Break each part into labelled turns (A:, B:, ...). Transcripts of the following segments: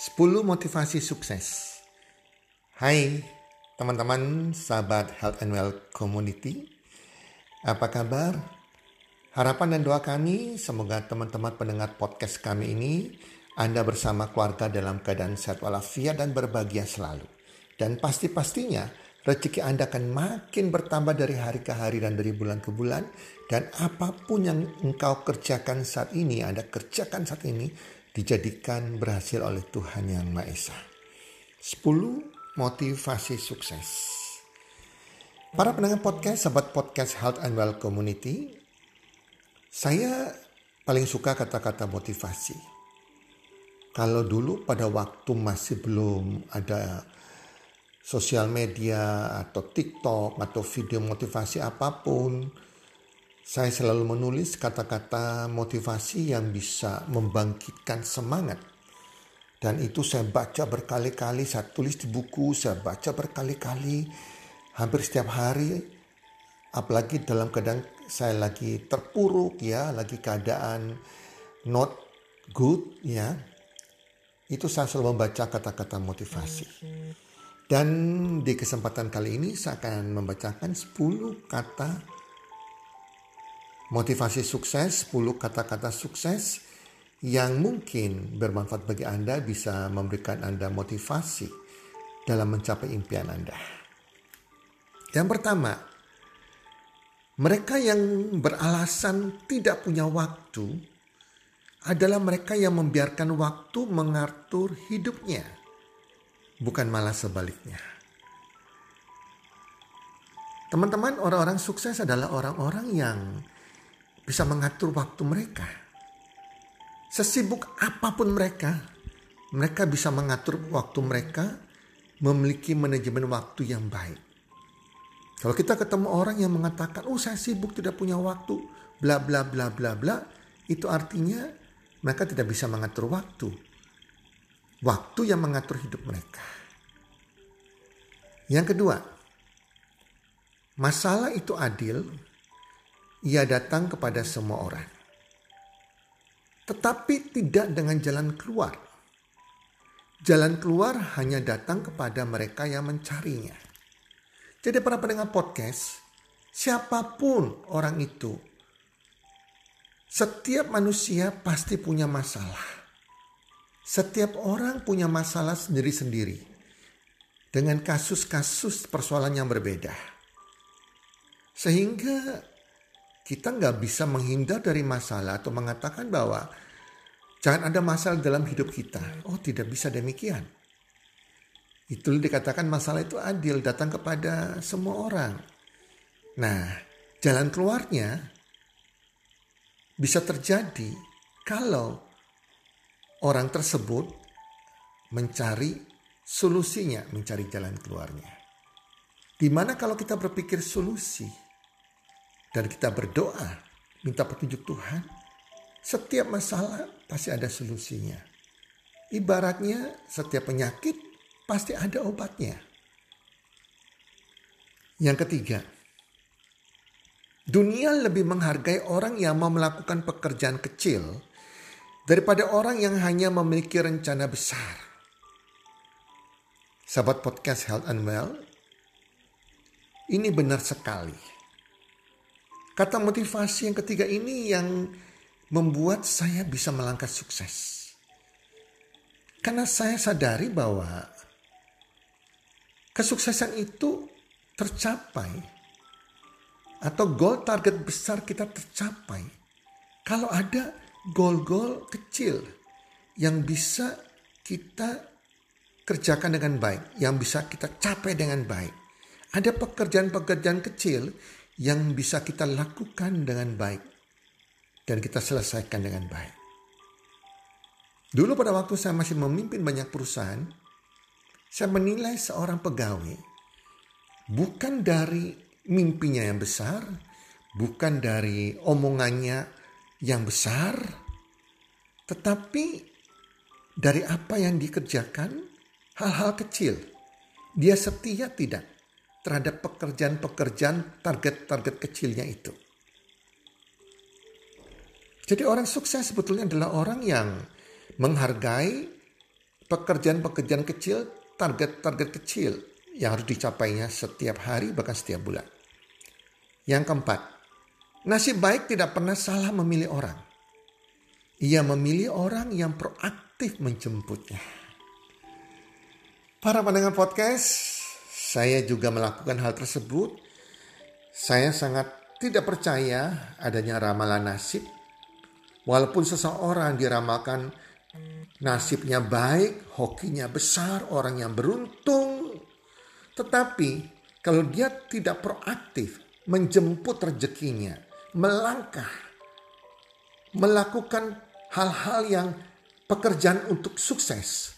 A: 10 motivasi sukses. Hai teman-teman sahabat Health and Well Community. Apa kabar? Harapan dan doa kami semoga teman-teman pendengar podcast kami ini Anda bersama keluarga dalam keadaan sehat walafiat dan berbahagia selalu. Dan pasti-pastinya rezeki Anda akan makin bertambah dari hari ke hari dan dari bulan ke bulan. Dan apa pun yang engkau kerjakan saat ini, Anda kerjakan saat ini, dijadikan berhasil oleh Tuhan Yang Maha Esa. 10 motivasi sukses. Para pendengar podcast, sahabat podcast Health and Well Community, saya paling suka kata-kata motivasi. Kalau dulu pada waktu masih belum ada sosial media atau TikTok atau video motivasi apa pun, saya selalu menulis kata-kata motivasi yang bisa membangkitkan semangat. Dan itu saya baca berkali-kali, saya tulis di buku, saya baca berkali-kali, hampir setiap hari. Apalagi dalam keadaan saya lagi terpuruk ya, lagi keadaan not good ya. Itu saya selalu membaca kata-kata motivasi. Dan di kesempatan kali ini saya akan membacakan 10 kata sukses, 10 kata-kata sukses yang mungkin bermanfaat bagi Anda bisa memberikan Anda motivasi dalam mencapai impian Anda. Yang pertama, mereka yang beralasan tidak punya waktu adalah mereka yang membiarkan waktu mengatur hidupnya, bukan malah sebaliknya. Teman-teman, orang-orang sukses adalah orang-orang yang bisa mengatur waktu mereka. Sesibuk apa pun mereka, mereka bisa mengatur waktu mereka, memiliki manajemen waktu yang baik. Kalau kita ketemu orang yang mengatakan, "Oh, saya sibuk tidak punya waktu," bla bla bla bla bla, itu artinya mereka tidak bisa mengatur waktu. Waktu yang mengatur hidup mereka. Yang kedua, masalah itu adil ia datang kepada semua orang. Tetapi tidak dengan jalan keluar. Jalan keluar hanya datang kepada mereka yang mencarinya. Jadi para pendengar podcast, siapa pun orang itu, setiap manusia pasti punya masalah. Setiap orang punya masalah sendiri-sendiri. Dengan kasus-kasus persoalan yang berbeda. Sehingga kita nggak bisa menghindar dari masalah atau mengatakan bahwa jangan ada masalah dalam hidup kita. Oh tidak bisa demikian. Itu dikatakan masalah itu adil datang kepada semua orang. Nah jalan keluarnya bisa terjadi kalau orang tersebut mencari solusinya, mencari jalan keluarnya. Di mana kalau kita berpikir solusi, dan kita berdoa, minta petunjuk Tuhan, setiap masalah pasti ada solusinya. Ibaratnya setiap penyakit pasti ada obatnya. Yang ketiga, dunia lebih menghargai orang yang mau melakukan pekerjaan kecil daripada orang yang hanya memiliki rencana besar. Sahabat podcast Health and Well, ini benar sekali. Kata motivasi yang ketiga ini yang membuat saya bisa melangkah sukses. Karena saya sadari bahwa kesuksesan itu tercapai atau goal target besar kita tercapai kalau ada goal-goal kecil yang bisa kita kerjakan dengan baik, yang bisa kita capai dengan baik. Ada pekerjaan-pekerjaan kecil yang bisa kita lakukan dengan baik dan kita selesaikan dengan baik. Dulu pada waktu saya masih memimpin banyak perusahaan, saya menilai seorang pegawai bukan dari mimpinya yang besar, bukan dari omongannya yang besar, tetapi dari apa yang dikerjakan, hal-hal kecil. Dia setia tidak? Terhadap pekerjaan-pekerjaan target-target kecilnya itu. Jadi orang sukses sebetulnya adalah orang yang menghargai pekerjaan-pekerjaan kecil, target-target kecil yang harus dicapainya setiap hari bahkan setiap bulan. Yang keempat, nasib baik tidak pernah salah memilih orang. Ia memilih orang yang proaktif menjemputnya. Para pendengar podcast, saya juga melakukan hal tersebut. Saya sangat tidak percaya adanya ramalan nasib. Walaupun seseorang diramalkan nasibnya baik, hokinya besar, orang yang beruntung. Tetapi kalau dia tidak proaktif menjemput rezekinya, melangkah, melakukan hal-hal yang pekerjaan untuk sukses,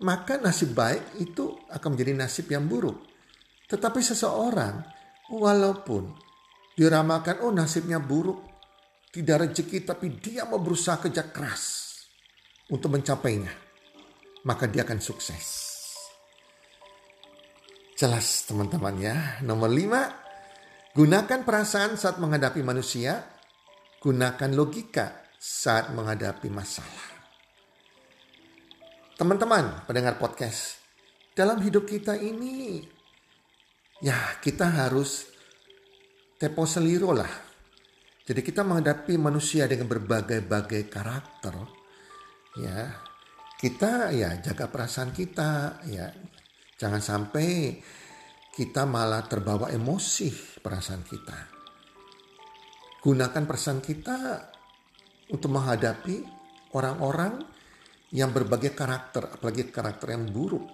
A: maka nasib baik itu akan menjadi nasib yang buruk. Tetapi seseorang walaupun diramalkan oh nasibnya buruk, tidak rezeki tapi dia mau berusaha kerja keras untuk mencapainya, maka dia akan sukses. Jelas teman-teman ya. Nomor lima, gunakan perasaan saat menghadapi manusia. Gunakan logika saat menghadapi masalah. Teman-teman pendengar podcast, dalam hidup kita ini ya kita harus tepo seliro lah. Jadi kita menghadapi manusia dengan berbagai-bagai karakter ya. Kita ya jaga perasaan kita ya. Jangan sampai kita malah terbawa emosi perasaan kita. Gunakan perasaan kita untuk menghadapi orang-orang yang berbagai karakter apalagi karakter yang buruk.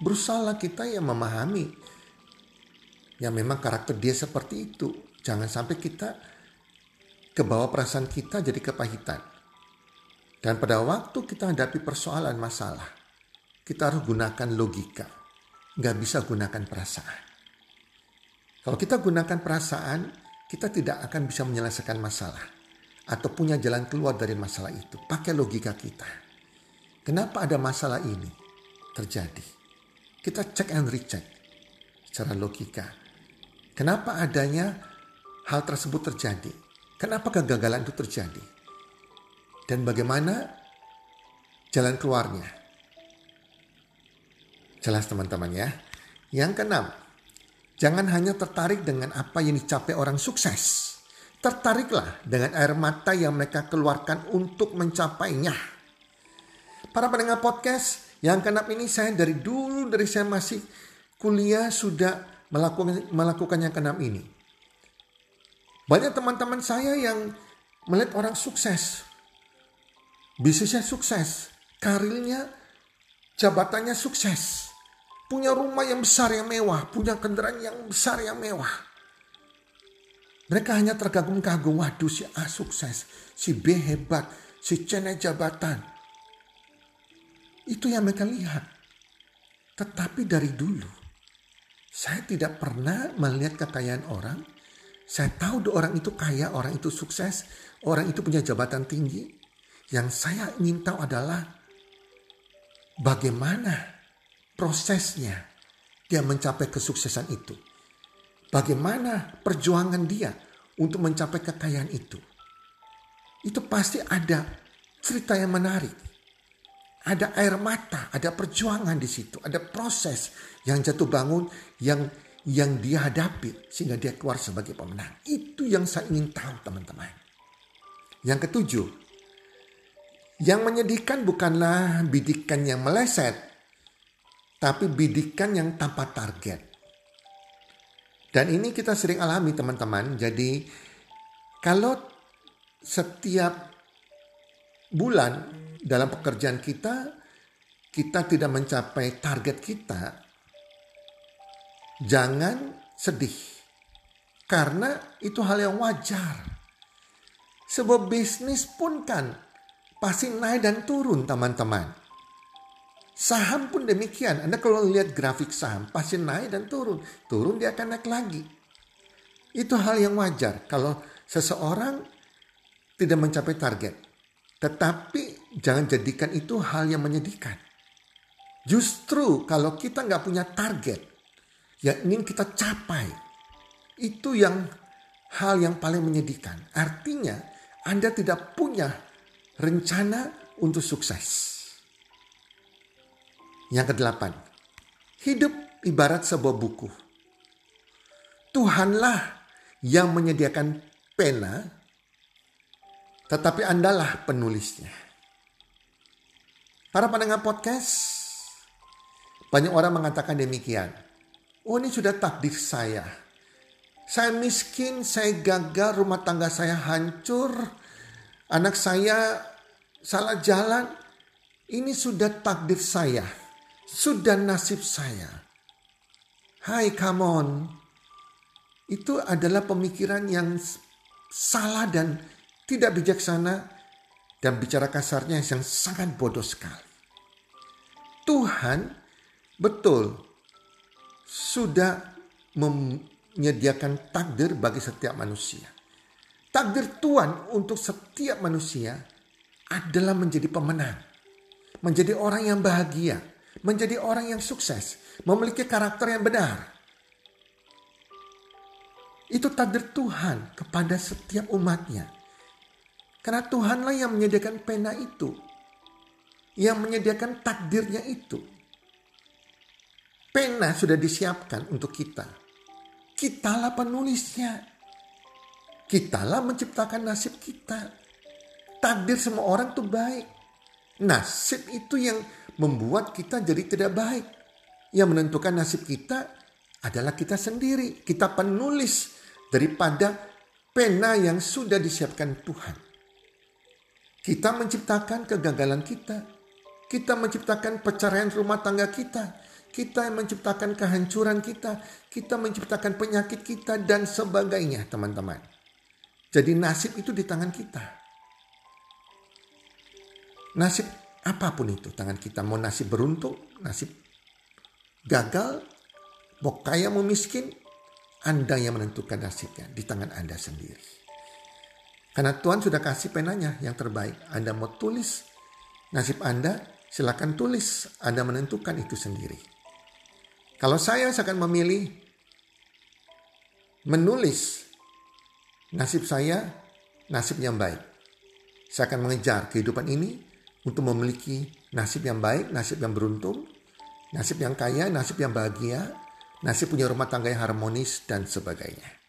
A: Berusaha kita yang memahami yang memang karakter dia seperti itu jangan sampai kita kebawa perasaan kita jadi kepahitan dan pada waktu kita hadapi persoalan masalah, kita harus gunakan logika. Nggak bisa gunakan perasaan. Kalau kita gunakan perasaan, kita tidak akan bisa menyelesaikan masalah. Atau punya jalan keluar dari masalah itu. Pakai logika kita. Kenapa ada masalah ini terjadi? Kita cek and recheck secara logika. Kenapa adanya hal tersebut terjadi? Kenapa kegagalan itu terjadi? dan bagaimana jalan keluarnya. Jelas teman-teman ya. Yang keenam, jangan hanya tertarik dengan apa yang dicapai orang sukses. Tertariklah dengan air mata yang mereka keluarkan untuk mencapainya. Para pendengar podcast, yang keenam ini saya dari dulu dari saya masih kuliah sudah melakukan melakukan yang keenam ini. Banyak teman-teman saya yang melihat orang sukses, bisnisnya sukses, karirnya, jabatannya sukses, punya rumah yang besar yang mewah, punya kendaraan yang besar yang mewah. Mereka hanya terkagum-kagum, waduh si A sukses, si B hebat, si C naik jabatan. Itu yang mereka lihat. Tetapi dari dulu, saya tidak pernah melihat kekayaan orang. Saya tahu orang itu kaya, orang itu sukses, orang itu punya jabatan tinggi. Yang saya ingin tahu adalah bagaimana prosesnya dia mencapai kesuksesan itu. Bagaimana perjuangan dia untuk mencapai kekayaan itu. Itu pasti ada cerita yang menarik. Ada air mata, ada perjuangan di situ, ada proses yang jatuh bangun yang yang dia hadapi sehingga dia keluar sebagai pemenang. Itu yang saya ingin tahu teman-teman. Yang ketujuh, yang menyedihkan bukanlah bidikan yang meleset, tapi bidikan yang tanpa target. Dan ini kita sering alami teman-teman. Jadi kalau setiap bulan dalam pekerjaan kita, kita tidak mencapai target kita, jangan sedih. Karena itu hal yang wajar. Sebuah bisnis pun kan pasti naik dan turun teman-teman. Saham pun demikian. Anda kalau lihat grafik saham pasti naik dan turun. Turun dia akan naik lagi. Itu hal yang wajar kalau seseorang tidak mencapai target. Tetapi jangan jadikan itu hal yang menyedihkan. Justru kalau kita nggak punya target yang ingin kita capai, itu yang hal yang paling menyedihkan. Artinya Anda tidak punya rencana untuk sukses. Yang kedelapan, hidup ibarat sebuah buku. Tuhanlah yang menyediakan pena, tetapi Andalah penulisnya. Para pendengar podcast, banyak orang mengatakan demikian. Oh ini sudah takdir saya. Saya miskin, saya gagal, rumah tangga saya hancur, anak saya salah jalan. Ini sudah takdir saya, sudah nasib saya. Hai, come on. Itu adalah pemikiran yang salah dan tidak bijaksana dan bicara kasarnya yang sangat bodoh sekali. Tuhan betul sudah menyediakan takdir bagi setiap manusia. Takdir Tuhan untuk setiap manusia adalah menjadi pemenang, menjadi orang yang bahagia, menjadi orang yang sukses, memiliki karakter yang benar. Itu takdir Tuhan kepada setiap umatnya. Karena Tuhanlah yang menyediakan pena itu. Yang menyediakan takdirnya itu. Pena sudah disiapkan untuk kita. Kitalah penulisnya. Kitalah menciptakan nasib kita. Takdir semua orang itu baik. Nasib itu yang membuat kita jadi tidak baik. Yang menentukan nasib kita adalah kita sendiri. Kita penulis daripada pena yang sudah disiapkan Tuhan. Kita menciptakan kegagalan kita. Kita menciptakan perceraian rumah tangga kita. Kita yang menciptakan kehancuran kita, kita menciptakan penyakit kita dan sebagainya, teman-teman. Jadi nasib itu di tangan kita. Nasib apa pun itu tangan kita, mau nasib beruntung, nasib gagal, mau kaya mau miskin, Anda yang menentukan nasibnya di tangan Anda sendiri. Karena Tuhan sudah kasih penanya yang terbaik. Anda mau tulis nasib Anda, silakan tulis. Anda menentukan itu sendiri. Kalau saya, saya akan memilih menulis nasib saya, nasib yang baik. Saya akan mengejar kehidupan ini untuk memiliki nasib yang baik, nasib yang beruntung, nasib yang kaya, nasib yang bahagia, nasib punya rumah tangga yang harmonis, dan sebagainya.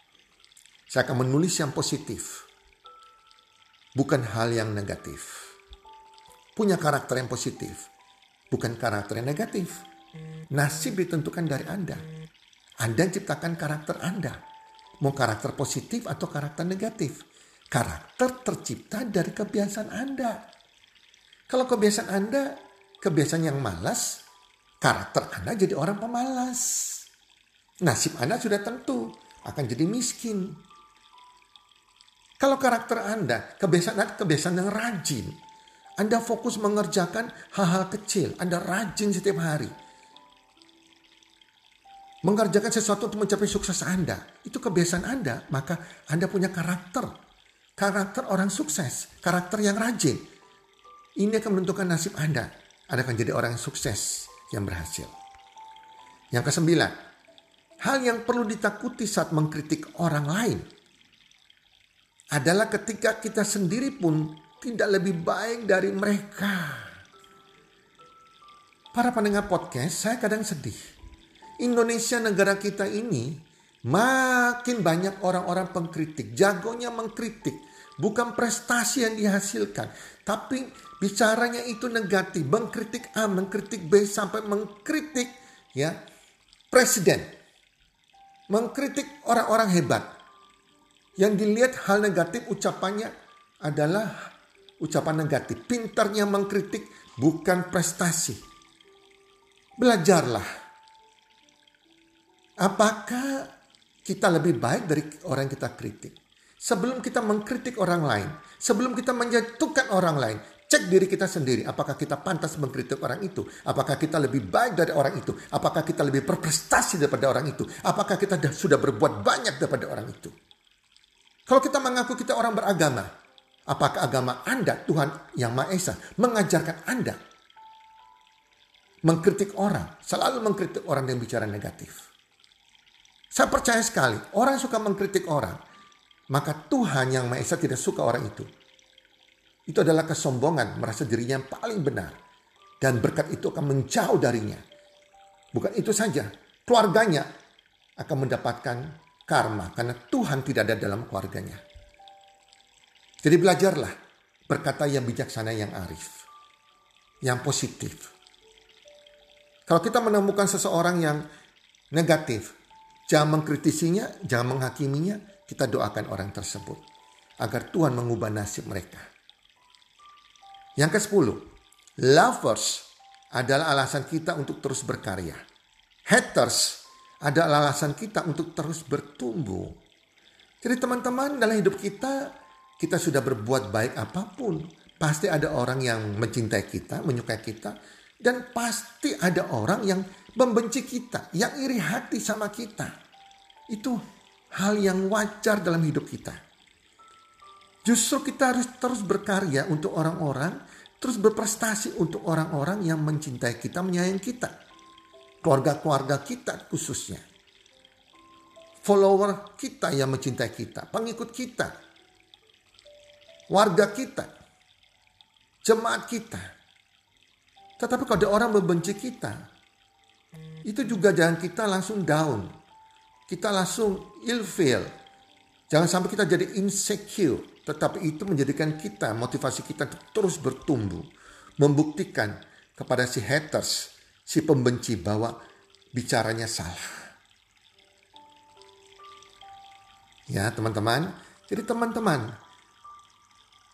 A: Saya akan menulis yang positif, bukan hal yang negatif. Punya karakter yang positif, bukan karakter yang negatif. Nasib ditentukan dari Anda. Anda ciptakan karakter Anda. Mau karakter positif atau karakter negatif. Karakter tercipta dari kebiasaan Anda. Kalau kebiasaan Anda kebiasaan yang malas, karakter Anda jadi orang pemalas. Nasib Anda sudah tentu akan jadi miskin. Kalau karakter Anda, kebiasaan Anda kebiasaan yang rajin. Anda fokus mengerjakan hal-hal kecil. Anda rajin setiap hari mengerjakan sesuatu untuk mencapai sukses Anda, itu kebiasaan Anda, maka Anda punya karakter. Karakter orang sukses, karakter yang rajin. Ini akan menentukan nasib Anda. Anda akan jadi orang yang sukses, yang berhasil. Yang kesembilan, hal yang perlu ditakuti saat mengkritik orang lain adalah ketika kita sendiri pun tidak lebih baik dari mereka. Para pendengar podcast, saya kadang sedih Indonesia negara kita ini makin banyak orang-orang pengkritik. Jagonya mengkritik. Bukan prestasi yang dihasilkan. Tapi bicaranya itu negatif. Mengkritik A, mengkritik B, sampai mengkritik ya presiden. Mengkritik orang-orang hebat. Yang dilihat hal negatif ucapannya adalah ucapan negatif. Pintarnya mengkritik bukan prestasi. Belajarlah Apakah kita lebih baik dari orang yang kita kritik? Sebelum kita mengkritik orang lain, sebelum kita menjatuhkan orang lain, cek diri kita sendiri. Apakah kita pantas mengkritik orang itu? Apakah kita lebih baik dari orang itu? Apakah kita lebih berprestasi daripada orang itu? Apakah kita sudah berbuat banyak daripada orang itu? Kalau kita mengaku kita orang beragama, apakah agama Anda, Tuhan Yang Maha Esa, mengajarkan Anda mengkritik orang, selalu mengkritik orang yang bicara negatif? Saya percaya sekali, orang suka mengkritik orang, maka Tuhan yang Maha Esa tidak suka orang itu. Itu adalah kesombongan, merasa dirinya yang paling benar. Dan berkat itu akan menjauh darinya. Bukan itu saja, keluarganya akan mendapatkan karma karena Tuhan tidak ada dalam keluarganya. Jadi belajarlah berkata yang bijaksana yang arif, yang positif. Kalau kita menemukan seseorang yang negatif, jangan mengkritisinya, jangan menghakiminya, kita doakan orang tersebut agar Tuhan mengubah nasib mereka. Yang ke-10, lovers adalah alasan kita untuk terus berkarya. Haters adalah alasan kita untuk terus bertumbuh. Jadi teman-teman dalam hidup kita kita sudah berbuat baik apa pun, pasti ada orang yang mencintai kita, menyukai kita, dan pasti ada orang yang membenci kita, yang iri hati sama kita. Itu hal yang wajar dalam hidup kita. Justru kita harus terus berkarya untuk orang-orang, terus berprestasi untuk orang-orang yang mencintai kita, menyayangi kita. Keluarga-keluarga kita khususnya. Follower kita yang mencintai kita, pengikut kita, warga kita, jemaat kita. Tetapi kalau ada orang membenci kita, itu juga jangan kita langsung down. Kita langsung ilfeel. Jangan sampai kita jadi insecure. Tetapi itu menjadikan kita, motivasi kita terus bertumbuh. Membuktikan kepada si haters, si pembenci bahwa bicaranya salah. Ya teman-teman, jadi teman-teman,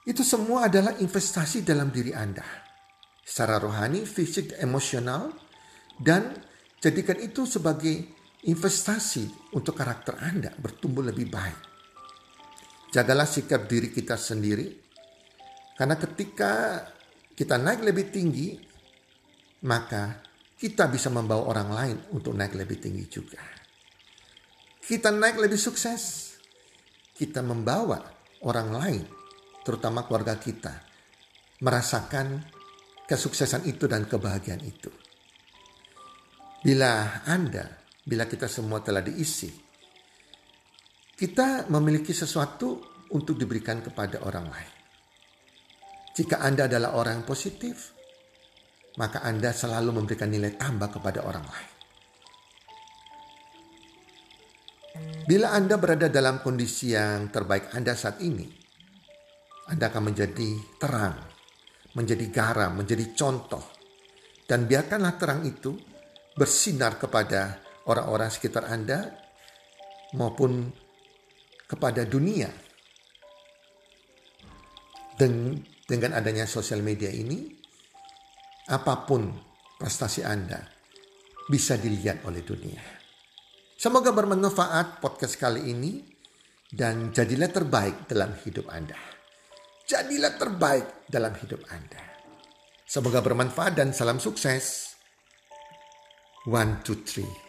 A: itu semua adalah investasi dalam diri Anda. Secara rohani, fisik, emosional, dan jadikan itu sebagai investasi untuk karakter Anda bertumbuh lebih baik. Jagalah sikap diri kita sendiri, karena ketika kita naik lebih tinggi, maka kita bisa membawa orang lain untuk naik lebih tinggi juga. Kita naik lebih sukses, kita membawa orang lain terutama keluarga kita, merasakan kesuksesan itu dan kebahagiaan itu. Bila Anda, bila kita semua telah diisi, kita memiliki sesuatu untuk diberikan kepada orang lain. Jika Anda adalah orang positif, maka Anda selalu memberikan nilai tambah kepada orang lain. Bila Anda berada dalam kondisi yang terbaik Anda saat ini, anda akan menjadi terang, menjadi garam, menjadi contoh. Dan biarkanlah terang itu bersinar kepada orang-orang sekitar Anda maupun kepada dunia. Dengan adanya sosial media ini, apa pun prestasi Anda bisa dilihat oleh dunia. Semoga bermanfaat podcast kali ini dan jadilah terbaik dalam hidup Anda jadilah terbaik dalam hidup Anda. Semoga bermanfaat dan salam sukses. One, two, three.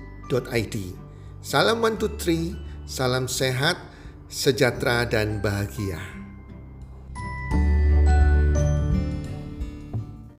A: healthcommunity.id. Salam one salam sehat, sejahtera dan bahagia.